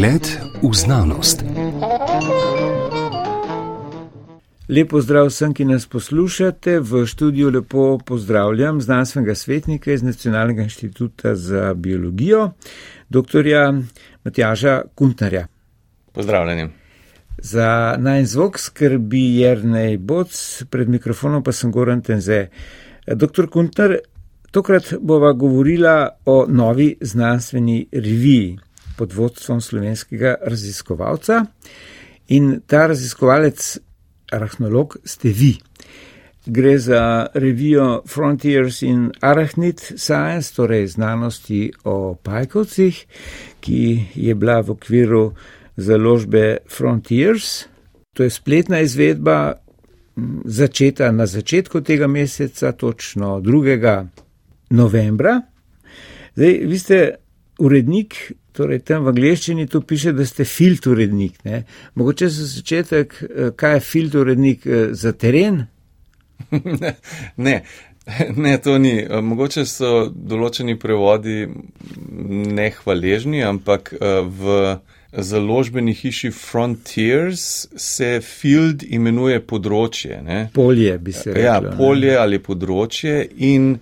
Pogled v znanost. Lepo zdrav vsem, ki nas poslušate. V študiju lepo pozdravljam znanstvenega svetnika iz Nacionalnega inštituta za biologijo, dr. Matjaža Kuntnerja. Pozdravljeni. Za naj zvok skrbi Jrnej Boc, pred mikrofonom pa sem Goran Tenze. Dr. Kuntner, tokrat bova govorila o novi znanstveni reviji pod vodstvom slovenskega raziskovalca. In ta raziskovalec, arahnolog, ste vi. Gre za revijo Frontiers in Arachnid Science, torej znanosti o pajkovcih, ki je bila v okviru založbe Frontiers. To je spletna izvedba, začeta na začetku tega meseca, točno 2. novembra. Zdaj, vi ste urednik, torej tam v angleščini tu piše, da ste filt urednik. Ne? Mogoče za začetek, eh, kaj je filt urednik eh, za teren? ne. Ne, to ni. Eh, mogoče so določeni prevodi nehvaležni, ampak v založbeni hiši Frontiers se field imenuje področje. Ne? Polje bi se reklo. Ja, polje ne? ali področje in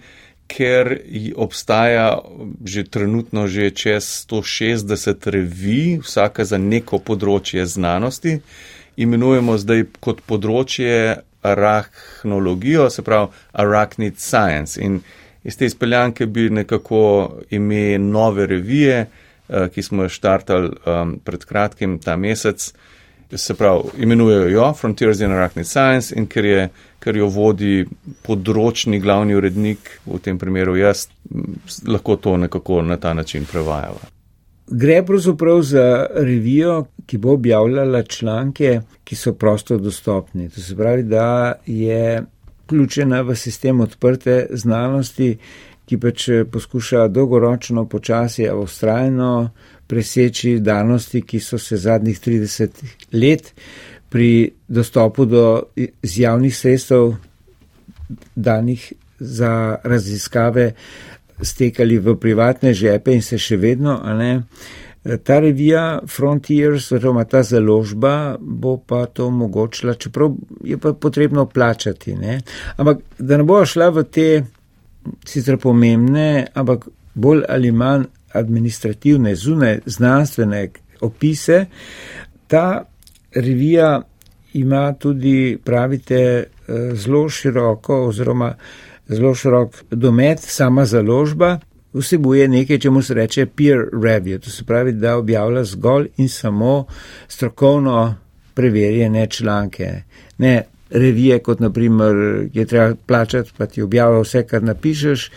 ker obstaja že trenutno že čez 160 revij, vsaka za neko področje znanosti, imenujemo zdaj kot področje arachnologijo, se pravi arachnid science. In iz te izpeljanke bi nekako ime nove revije, Eh, ki smo jo štartali um, pred kratkim ta mesec. Se pravi, imenujejo jo Frontiers in Arachnid Science in ker, je, ker jo vodi področni glavni urednik, v tem primeru jaz, lahko to nekako na ta način prevajava. Gre pravzaprav za revijo, ki bo objavljala članke, ki so prosto dostopni. To se pravi, da je vključena v sistem odprte znanosti, ki pač eh, poskuša dolgoročno, počasi, a ustrajno preseči danosti, ki so se zadnjih 30 let pri dostopu do javnih sredstev danih za raziskave stekali v privatne žepe in se še vedno, a ne. Ta revija Frontiers, oziroma ta založba, bo pa to omogočila, čeprav je pa potrebno plačati. Ne? Ampak da ne bo šla v te sicer pomembne, ampak bolj ali manj administrativne, zunaj znanstvene opise. Ta revija ima tudi, pravite, zelo široko oziroma zelo širok domet, sama založba. Vsebuje nekaj, če mu se reče peer review, to se pravi, da objavlja zgolj in samo strokovno preverjene članke. Ne revije, kot naprimer je treba plačati, pa ti objavlja vse, kar napišeš,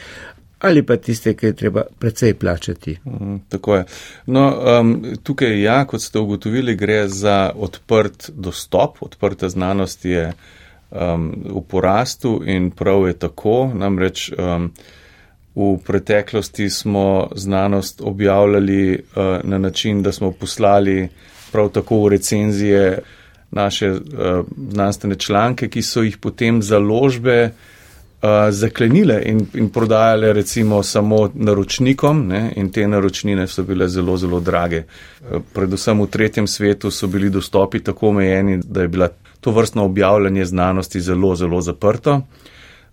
ali pa tiste, ki je treba precej plačati. Mm, tako je. No, um, tukaj, ja, kot ste ugotovili, gre za odprt dostop, odprta znanost je um, v porastu in prav je tako. Namreč um, v preteklosti smo znanost objavljali uh, na način, da smo poslali prav tako recenzije naše uh, znanstvene članke, ki so jih potem založbe uh, zaklenile in, in prodajale recimo samo naročnikom ne, in te naročnine so bile zelo, zelo drage. Uh, predvsem v tretjem svetu so bili dostopi tako omejeni, da je bila to vrstno objavljanje znanosti zelo, zelo zaprto.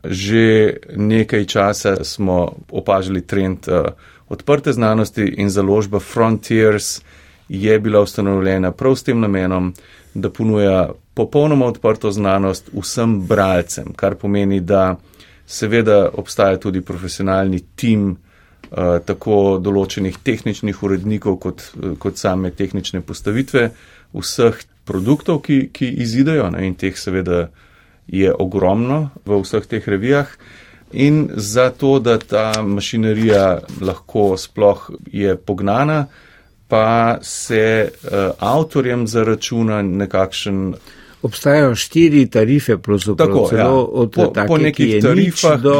Že nekaj časa smo opažali trend uh, odprte znanosti in založba Frontiers je bila ustanovljena prav s tem namenom, da ponuja popolnoma odprto znanost vsem bralcem, kar pomeni, da seveda obstaja tudi profesionalni tim uh, tako določenih tehničnih urednikov kot, kot same tehnične postavitve vseh produktov, ki, ki izidejo ne, in teh seveda je ogromno v vseh teh revijah. In zato, da ta mašinerija lahko sploh je pognana, pa se uh, avtorjem zaračuna nekakšen. Obstajajo štiri tarife, tako ja. od po, take, po nekih tarifah do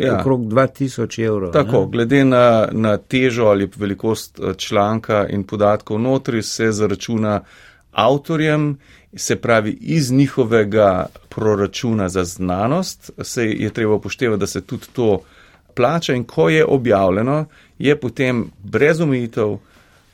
ja. okrog 2000 evrov. Tako, ne? glede na, na težo ali veliko,st eh, članka in podatkov notri se zaračuna avtorjem, se pravi iz njihovega proračuna za znanost, se je treba upoštevati, da se tudi to plača in ko je objavljeno, je potem brez omejitev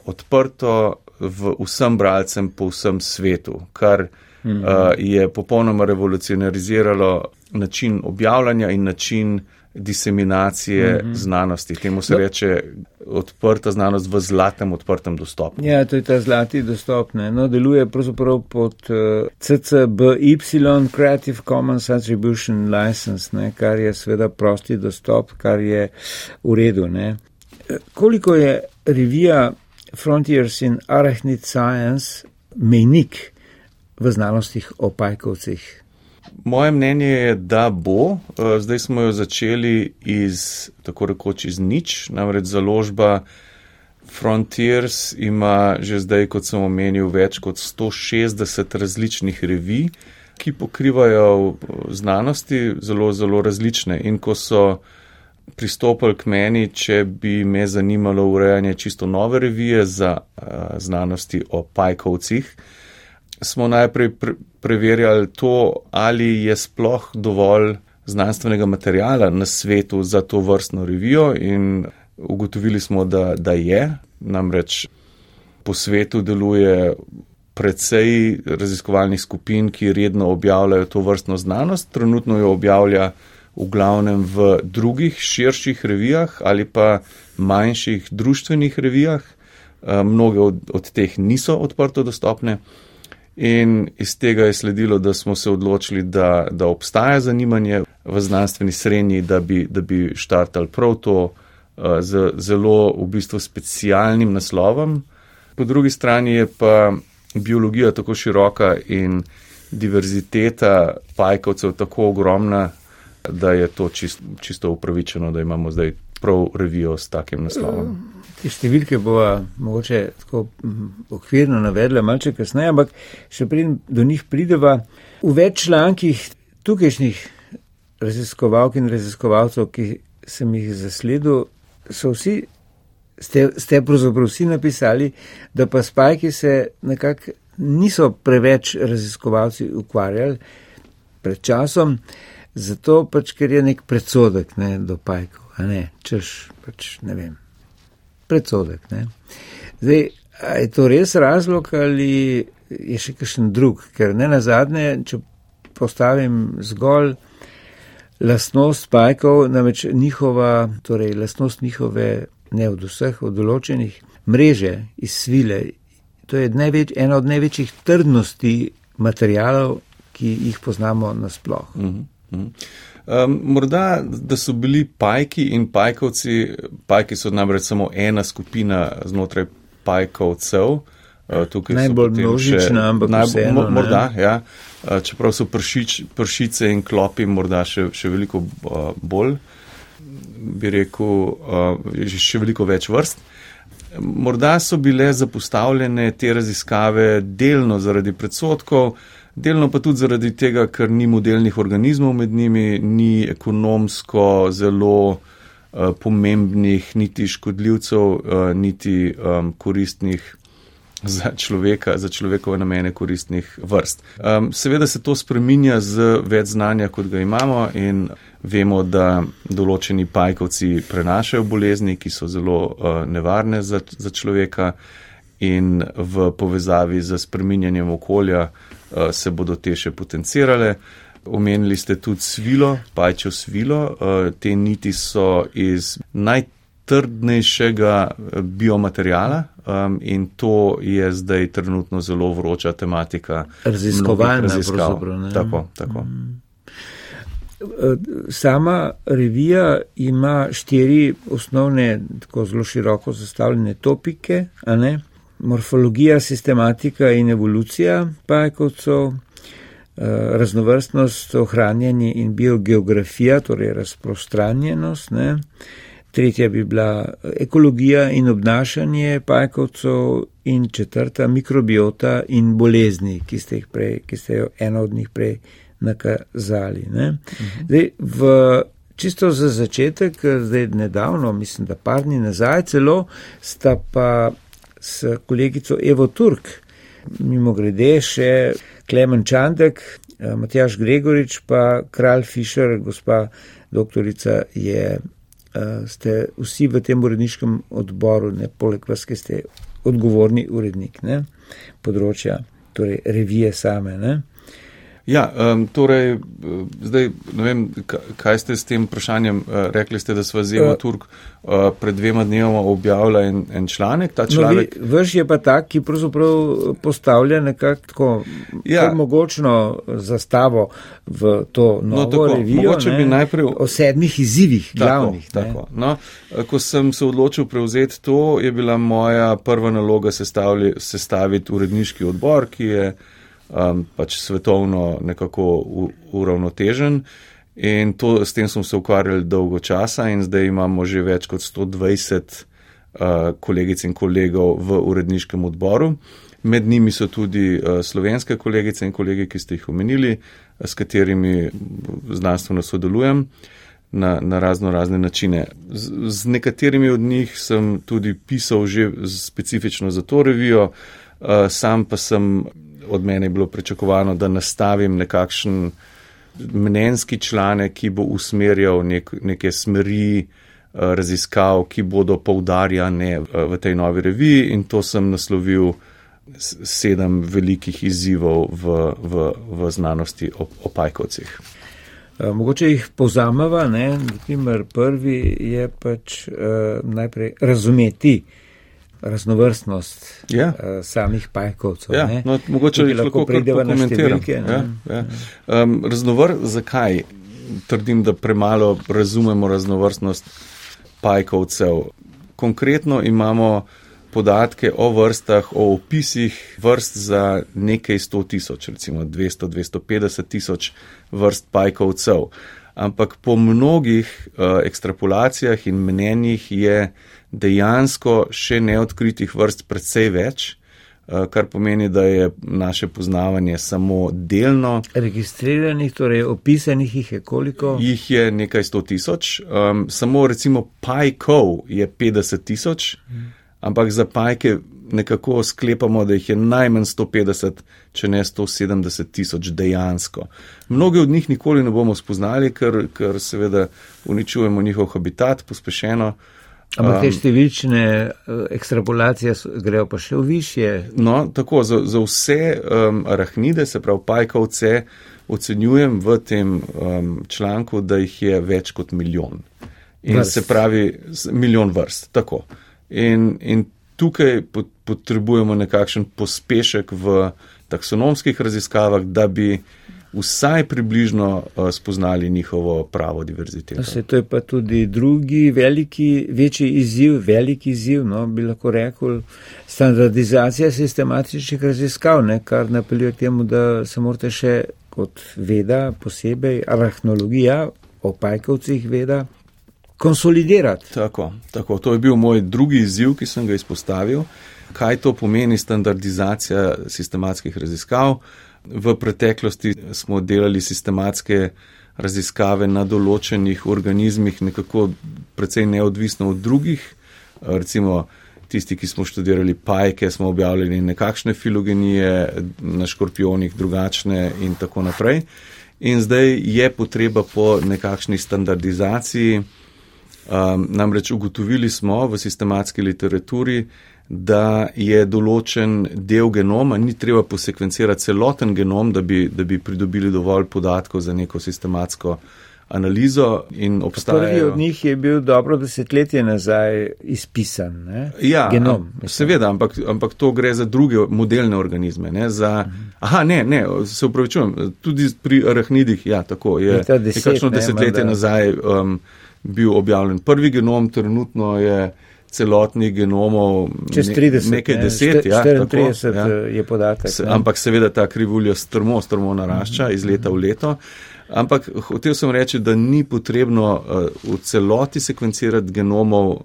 odprto v vsem bralcem po vsem svetu, kar mm -hmm. uh, je popolnoma revolucionariziralo način objavljanja in način diseminacije mm -hmm. znanosti. Temu se no. reče odprta znanost v zlatem odprtem dostopu. Ja, to je ta zlati dostop. Ne? No, deluje pravzaprav pod uh, eh, CCBY, Creative Commons Attribution License, ne? kar je seveda prosti dostop, kar je v redu. Ne? Koliko je revija Frontiers in Arachnid Science mejnik v znanostih o pajkovcih? Moje mnenje je, da bo. Eh, zdaj smo jo začeli iz, tako rekoč, iz nič. Namreč založba Frontiers ima že zdaj, kot sem omenil, več kot 160 različnih revij, ki pokrivajo eh, znanosti zelo, zelo različne. In ko so pristopili k meni, če bi me zanimalo urejanje čisto nove revije za uh, znanosti o pajkovcih, smo najprej pre preverjali to, ali je sploh dovolj znanstvenega materijala na svetu za to vrstno revijo in ugotovili smo, da, da je. Namreč po svetu deluje precej raziskovalnih skupin, ki redno objavljajo to vrstno znanost. Trenutno jo objavlja v glavnem v drugih širših revijah ali pa manjših društvenih revijah. Eh, mnoge od, od teh niso odprto dostopne. In iz tega je sledilo, da smo se odločili, da, da obstaja zanimanje v znanstveni srednji, da bi, da bi štartali prav to uh, z zelo v bistvu specialnim naslovom. Po drugi strani je pa biologija tako široka in diverziteta pajkovcev tako ogromna, da je to čist, čisto upravičeno, da imamo zdaj prav revijo s takim naslovom. Te številke bo mogoče tako okvirno navedla malce kasneje, ampak še pridem do njih prideva. V več člankih tukajšnjih raziskovalk in raziskovalcev, ki sem jih zasledil, so vsi, ste, ste pravzaprav vsi napisali, da pa spajki se nekako niso preveč raziskovalci ukvarjali pred časom, zato pač, ker je nek predsodek ne, do pajkov, a ne, češ, pač ne vem predsodek. Ne? Zdaj, je to res razlog ali je še kakšen drug? Ker ne na zadnje, če postavim zgolj lastnost pajkov, namreč njihova, torej lastnost njihove, ne od vseh, od določenih mreže iz svile, to je največ, ena od največjih trdnosti materijalov, ki jih poznamo nasploh. -hmm. Um, morda, da so bili pajki in pajkovci, pajki so namreč samo ena skupina znotraj pajkovcev. Uh, Najbolj množična, ampak najbolj, vseeno, morda, ja. Uh, čeprav so pršič, pršice in klopi morda še, še veliko uh, bolj, bi rekel, uh, še veliko več vrst. Morda so bile zapostavljene te raziskave delno zaradi predsotkov, delno pa tudi zaradi tega, ker ni modelnih organizmov med njimi, ni ekonomsko zelo uh, pomembnih, niti škodljivcev, uh, niti um, koristnih. Za človeka, za človekove namene koristnih vrst. Um, seveda se to spreminja z več znanja, kot ga imamo, in vemo, da določeni pajkovci prenašajo bolezni, ki so zelo uh, nevarne za, za človeka, in v povezavi z spreminjanjem okolja se bodo te še potencirale. Omenili ste tudi svilo, pajčo svilo. Uh, te niti so iz najtrdnejšega eh, biomaterijala um, in to je zdaj trenutno zelo vroča tematika. Raziskovalna raziskav. Tako, tako. Mm. Sama revija ima štiri osnovne, tako zelo široko zastavljene topike, a ne? Morfologija, sistematika in evolucija pajkovcev, eh, raznovrstnost, ohranjanje in biogeografija, torej razprostranjenost. Ne. Tretja bi bila ekologija in obnašanje pajkovcev in četrta mikrobiota in bolezni, ki ste, prej, ki ste jo eno od njih prej nakazali. Mhm. Zdaj, v, čisto za začetek, zdaj nedavno, mislim, da par dni nazaj celo, sta pa s kolegico Evo Turk, mimo grede še Klemen Čandek, Matjaš Gregorič, pa kralj Fischer, gospa doktorica je ste vsi v tem uredniškem odboru, ne poleg vas, ki ste odgovorni urednik ne, področja, torej revije same. Ne. Ja, um, torej, eh, zdaj ne vem, kaj ste s tem vprašanjem uh, rekli, ste, da sva z Evo uh, Turk uh, pred dvema dnevoma objavila en, en članek. članek... No, Vrš je pa tak, ki pravzaprav postavlja nekako tako ja. mogočno zastavo v to no, novo no, tako, revijo ne, najprej... o sedmih izzivih glavnih. Tako, tako. No, ko sem se odločil prevzeti to, je bila moja prva naloga sestaviti uredniški odbor, ki je um, pač svetovno nekako uravnotežen. In to, s tem smo se ukvarjali dolgo časa in zdaj imamo že več kot 120 uh, kolegic in kolegov v uredniškem odboru. Med njimi so tudi uh, slovenske kolegice in kolegi, ki ste jih omenili, s katerimi znanstveno sodelujem na, na razno razne načine. Z, z nekaterimi od njih sem tudi pisal že specifično za to revijo, uh, sam pa sem od mene je bilo pričakovano, da nastavim nekakšen mnenjski članek, ki bo usmerjal nek, neke smeri eh, raziskav, ki bodo poudarjane v tej novi reviji in to sem naslovil sedem velikih izzivov v, v, v znanosti o, o pajkovcih. Eh, mogoče jih povzameva, ne, naprimer prvi je pač uh, najprej razumeti, uh, raznovrstnost ja. uh, samih pajkovcev. Ja, no, mogoče jih lahko prideva na številke. Ja, ja. Um, raznovr, zakaj trdim, da premalo razumemo raznovrstnost pajkovcev? Konkretno imamo podatke o vrstah, o opisih vrst za nekaj sto tisoč, recimo 200-250 tisoč vrst pajkovcev. Ampak po mnogih uh, ekstrapolacijah in mnenjih je dejansko še neodkritih vrst precej več, eh, kar pomeni, da je naše poznavanje samo delno. Registriranih, torej opisanih jih je koliko? Jih je nekaj sto tisoč, um, samo recimo pajkov je 50 tisoč, hmm. ampak za pajke nekako sklepamo, da jih je najmanj 150, če ne 170 tisoč dejansko. Mnoge od njih nikoli ne bomo spoznali, ker, ker seveda uničujemo njihov habitat pospešeno. Ampak te številčne eh, ekstrapolacije grejo pa še v više. No, tako za, za vse um, arahnide, se pravi pajkovce, ocenjujem v tem um, članku, da jih je več kot milijon. In vrst. se pravi, milijon vrst. Tako. In, in tukaj potrebujemo nekakšen pospešek v taksonomskih raziskavah, da bi vsaj približno uh, spoznali njihovo pravo diverziteto. Se, to je pa tudi drugi veliki, večji izziv, veliki izziv, no, bi lahko rekel, standardizacija sistematičnih raziskav, ne, kar napeljuje k temu, da se morate še kot veda, posebej arahnologija, o pajkovcih veda, konsolidirati. Tako, tako, to je bil moj drugi izziv, ki sem ga izpostavil. Kaj to pomeni standardizacija sistematskih raziskav? V preteklosti smo delali sistematske raziskave na določenih organizmih, nekako precej neodvisno od drugih. Recimo tisti, ki smo študirali pajke, smo objavljali nekakšne filogenije, na škorpionih drugačne in tako naprej. In zdaj je potreba po nekakšni standardizaciji. Um, namreč ugotovili smo v sistematski literaturi, da je določen del genoma, ni treba posekvencirati celoten genom, da bi, da bi pridobili dovolj podatkov za neko sistematsko analizo. Prvi od njih je bil dobro desetletje nazaj izpisan. Ne? Ja, genom. A, seveda, ampak, ampak to gre za druge modelne organizme. Ne? Za, aha, ne, ne, se upravičujem, tudi pri arahnidih, ja, tako je. Nekakšno desetletje ne, nazaj um, bil objavljen prvi genom, trenutno je celotnih genomov, čez 30, nekaj ne, deset, ja, 34 tako, ja. je podatek. Se, ampak seveda ta krivulja strmo, strmo narašča iz leta v leto. Ampak hotel sem reči, da ni potrebno uh, v celoti sekvencirati genomov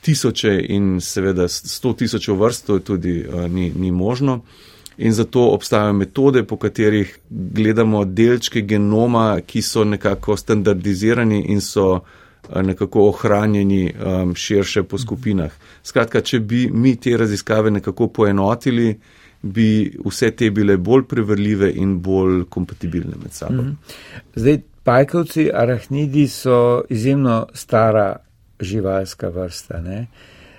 tisoče in seveda sto tisočev vrst, to tudi uh, ni, ni možno. In zato obstajajo metode, po katerih gledamo delčke genoma, ki so nekako standardizirani in so uh, Eh, nekako ohranjeni um, širše po skupinah. Skratka, če bi mi te raziskave nekako poenotili, bi vse te bile bolj preverljive in bolj kompatibilne med sabo. Mm -hmm. Zdaj, pajkovci, arahnidi so izjemno stara živalska vrsta. Ne.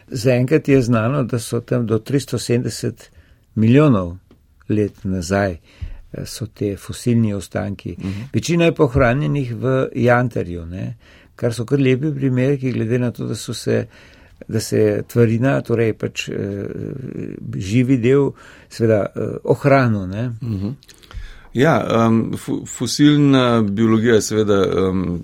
Zaenkrat je znano, da so tam do 370 milijonov let nazaj eh, so te fosilni ostanki. Uh -huh. Večina je pohranjenih v Jantarju, ne, kar so kar lepi primeri, glede na to, da so se da se tvarina, torej pač eh, živi del, seveda eh, ohranil. Uh mhm. -huh. Ja, um, fosilna biologija je seveda um,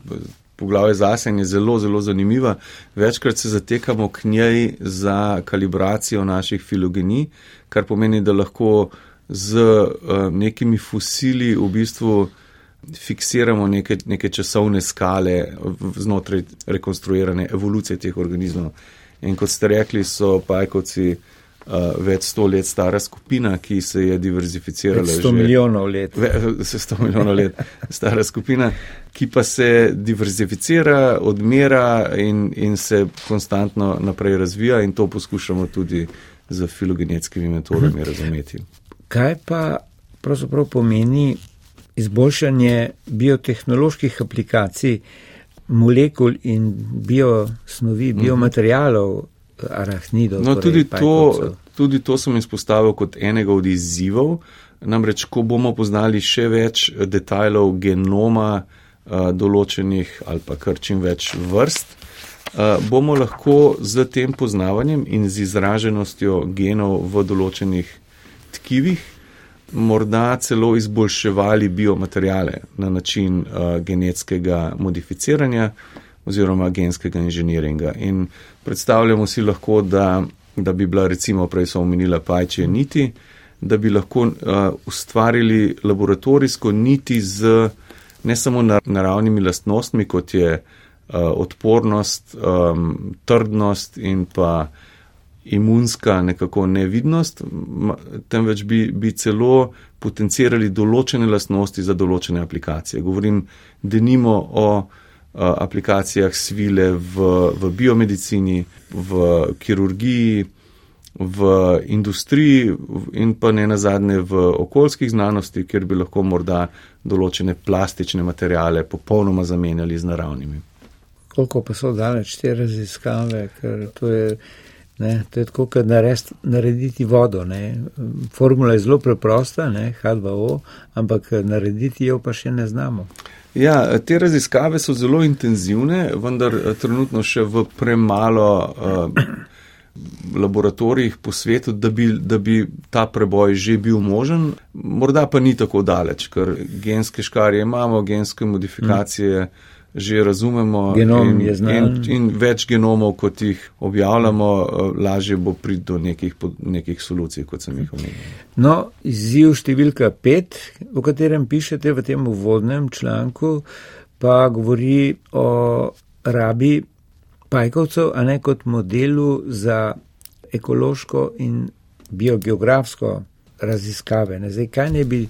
poglavje zase in je zelo, zelo zanimiva. Večkrat se zatekamo k njej za kalibracijo naših filogenij, kar pomeni, da lahko z uh, nekimi fosili v bistvu fiksiramo neke, neke časovne skale znotraj rekonstruirane evolucije teh organizmov. In kot ste rekli, so pajkovci več sto let stara skupina, ki se je diverzificirala. Sto milijonov let. Se sto milijonov let stara skupina, ki pa se diverzificira, odmera in, in se konstantno naprej razvija in to poskušamo tudi z filogenetskimi metodami mhm. razumeti. Kaj pa pravzaprav pomeni izboljšanje biotehnoloških aplikacij? molekul in biosnovi, mhm. biomaterialov, arahnidov. No, torej tudi, to, tudi to sem izpostavil kot enega od izzivov. Namreč, ko bomo poznali še več detajlov genoma uh, določenih ali pa kar čim več vrst, uh, bomo lahko z tem poznavanjem in z izraženostjo genov v določenih tkivih morda celo izboljševali biomaterijale na način uh, genetskega modificiranja oziroma genskega inženiringa. In predstavljamo si lahko, da, da bi bila recimo, prej so omenila pajče niti, da bi lahko uh, ustvarili laboratorijsko niti z ne samo naravnimi lastnostmi, kot je uh, odpornost, um, trdnost in pa imunska nekako nevidnost, temveč bi, bi celo potencirali določene lastnosti za določene aplikacije. Govorim denimo o aplikacijah svile v, v biomedicini, v kirurgiji, v industriji in pa ne nazadnje v okoljskih znanosti, kjer bi lahko morda določene plastične materijale popolnoma zamenjali z naravnimi. Koliko pa so daleč te raziskave, ker to je. Ne, to je tako, kot narediti vodo. Ne. Formula je zelo preprosta, ne, H2O, ampak narediti jo pa še ne znamo. Ja, te raziskave so zelo intenzivne, vendar eh, trenutno še v premalo uh, laboratorijih po svetu, da bi, da bi ta preboj že bil možen. Morda pa ni tako daleč, ker genske škarje imamo, genske modifikacije. Mm že razumemo. Genom in, je znan. In, in več genomov, kot jih objavljamo, eh, lažje bo priti do nekih, nekih solucij, kot sem jih omenil. No, izziv številka pet, o katerem pišete v tem uvodnem članku, pa govori o rabi pajkovcev, a ne kot modelu za ekološko in biogeografsko raziskave. Ne, zdaj, kaj ne bi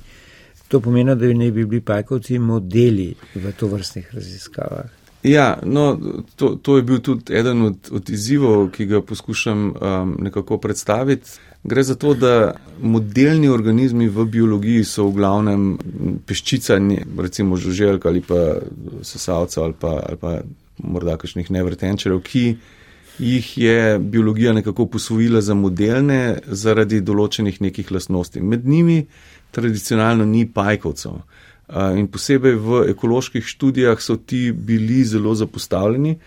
To pomeni, da ne bi bili pajkovci modeli v to vrstnih raziskavah. Ja, no, to, to je bil tudi eden od, od izzivov, ki ga poskušam um, nekako predstaviti. Gre za to, da modelni organizmi v biologiji so v glavnem peščica, recimo žuželk ali pa sesalca ali pa, ali pa morda kakšnih nevrtenčerov, ki jih je biologija nekako posvojila za modelne zaradi določenih nekih lastnosti. Med njimi tradicionalno ni pajkovcev. In posebej v ekoloških študijah so ti bili zelo zapostavljeni,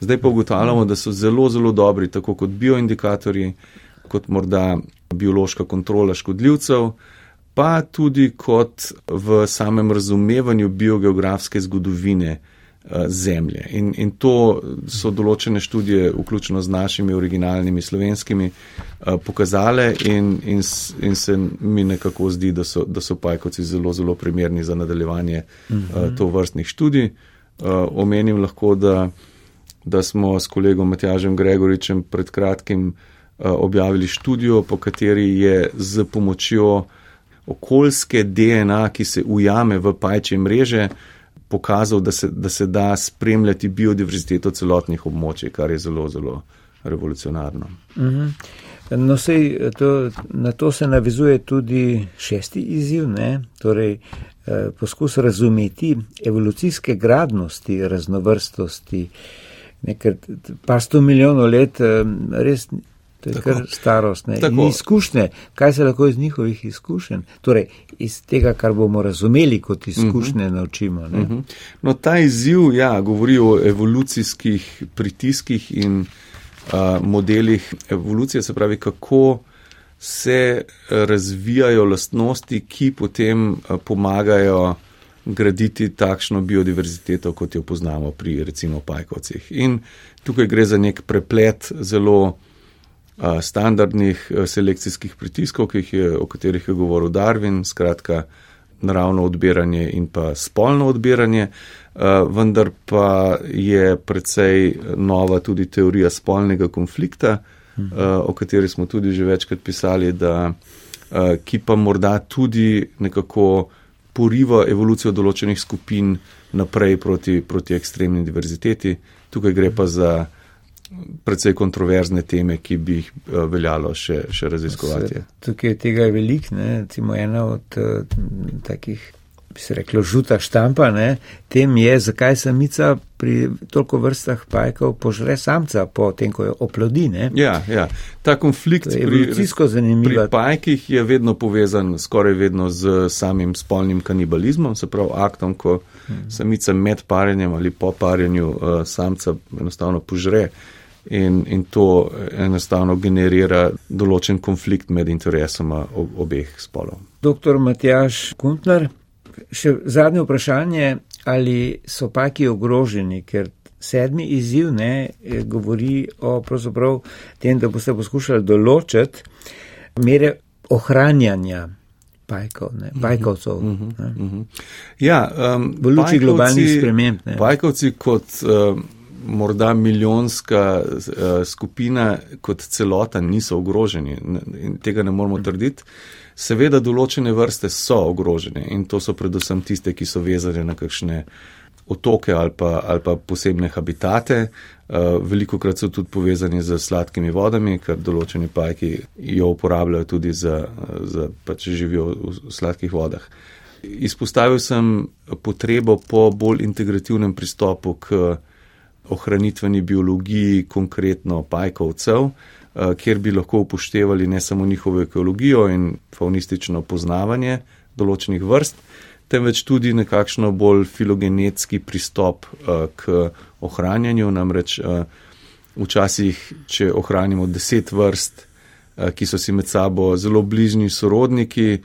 zdaj pa ugotavljamo, da so zelo, zelo dobri, tako kot bioindikatorji, kot morda biološka kontrola škodljivcev, pa tudi kot v samem razumevanju biogeografske zgodovine. Eh, zemlje. In, in to so določene študije, vključno z našimi originalnimi slovenskimi, eh, pokazale in, in, in se mi nekako zdi, da so, da so pajkovci zelo, zelo primerni za nadaljevanje uh mhm. -huh. to vrstnih študij. Eh, omenim lahko, da, da smo s kolegom Matjažem Gregoričem pred kratkim objavili študijo, po kateri je z pomočjo okoljske DNA, ki se ujame v pajče mreže, pokazal, da se, da se da spremljati biodiverziteto celotnih območij, kar je zelo, zelo revolucionarno. Mhm. No, sej, to, na to se navizuje tudi šesti izziv, ne? torej eh, poskus razumeti evolucijske gradnosti, raznovrstosti Nekaj pa sto milijonov let, res to je tako, kar starost, ne, in izkušnje, kaj se lahko iz njihovih izkušenj, torej iz tega, kar bomo razumeli kot izkušnje, uh mhm. -huh. naučimo. Uh mhm. -huh. No, ta izziv, ja, govori o evolucijskih pritiskih in uh, modelih evolucije, se pravi, kako se razvijajo lastnosti, ki potem uh, pomagajo graditi takšno biodiverziteto, kot jo poznamo pri recimo pajkovcih. In tukaj gre za nek preplet zelo standardnih selekcijskih pritiskov, je, o katerih je govoril Darwin, skratka naravno odbiranje in pa spolno odbiranje, vendar pa je precej nova tudi teorija spolnega konflikta, o kateri smo tudi že večkrat pisali, da, ki pa morda tudi nekako poriva evolucijo določenih skupin naprej proti, proti ekstremni diverziteti. Tukaj gre pa za precej kontroverzne teme, ki bi jih eh, veljalo še, še raziskovati. Tukaj tega je velik, ne, recimo ena od uh, takih, bi se reklo, žuta štampa, ne, tem je, zakaj samica pri toliko vrstah pajkov požre samca, potem, ko jo oplodi. Ne. Ja, ja, ta konflikt pri, pri pajkih je vedno povezan skoraj vedno z samim spolnim kanibalizmom, se pravi aktom, ko hmm. samica med parjenjem ali po parjenju uh, samca enostavno požre in, in to enostavno generira določen konflikt med interesoma obeh spolov. Doktor Matjaš Kuntner, še zadnje vprašanje, ali so paki ogroženi, ker sedmi izziv ne govori o pravzaprav tem, da boste poskušali določiti mere ohranjanja. Pajkov, ne, mhm. pajkovcev. Uh -huh, uh -huh. Ja, um, v luči globalnih sprememb. Pajkovci kot uh, morda milijonska uh, skupina kot celota niso ogroženi in tega ne moramo trditi. Seveda določene vrste so ogrožene in to so predvsem tiste, ki so vezane na kakšne otoke ali pa, ali pa posebne habitate. Uh, veliko krat so tudi povezani z sladkimi vodami, ker določeni pajki jo uporabljajo tudi za, za pač živijo v sladkih vodah. Izpostavil sem potrebo po bolj integrativnem pristopu k ohranitveni biologiji, konkretno pajkovcev, eh, kjer bi lahko upoštevali ne samo njihovo ekologijo in faunistično poznavanje določenih vrst, temveč tudi nekakšno bolj filogenetski pristop eh, k ohranjanju. Namreč eh, včasih, če ohranimo deset vrst, ki so si med sabo zelo bližnji sorodniki,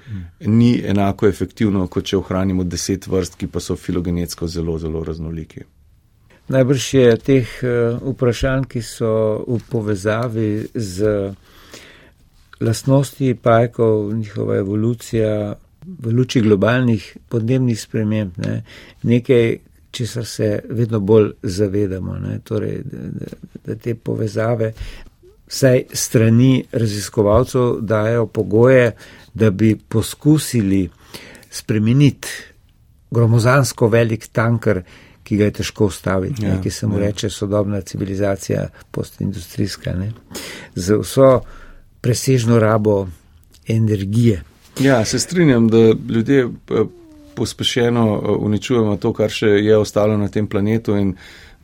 ni enako efektivno, kot če ohranimo deset vrst, ki pa so filogenetsko zelo, zelo raznoliki. Najbrž je teh eh, vprašanj, ki so v povezavi z lastnosti pajkov, njihova evolucija v luči globalnih podnebnih sprememb, ne, nekaj, česar se vedno bolj zavedamo. Ne, torej, da, da te povezave vsaj strani raziskovalcev dajo pogoje, da bi poskusili spremeniti gromozansko velik tanker, ki ga je težko ustaviti, ja, ki se mu ja. reče sodobna civilizacija, postindustrijska, ne? z vso presežno rabo energije. Ja, se strinjam, da ljudje eh, pospešeno eh, uničujemo to, kar še je ostalo na tem planetu in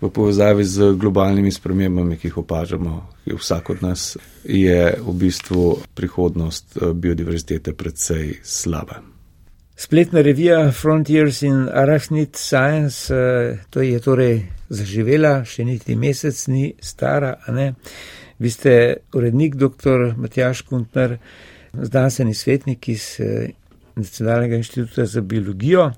v povezavi z globalnimi spremembami, ki jih opažamo, vsak od nas je v bistvu prihodnost eh, biodiverzitete predvsej slaba. Spletna revija Frontiers in Arachnid Science, eh, to je torej zaživela, še niti mesec ni stara, a ne. Vi ste urednik dr. Matjaš Kuntner, znanstveni svetnik iz eh, Nacionalnega inštituta za biologijo.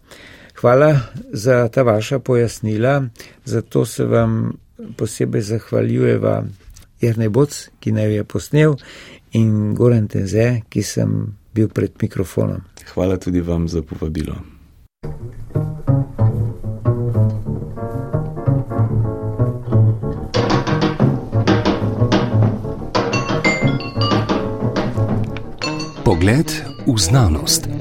Hvala za ta vaša pojasnila, zato se vam posebej zahvaljujeva Jrnej Boc, ki naj je posnel, in Goran Tenze, ki sem bil pred mikrofonom. Hvala tudi vam za povabilo. Pogled v znanost.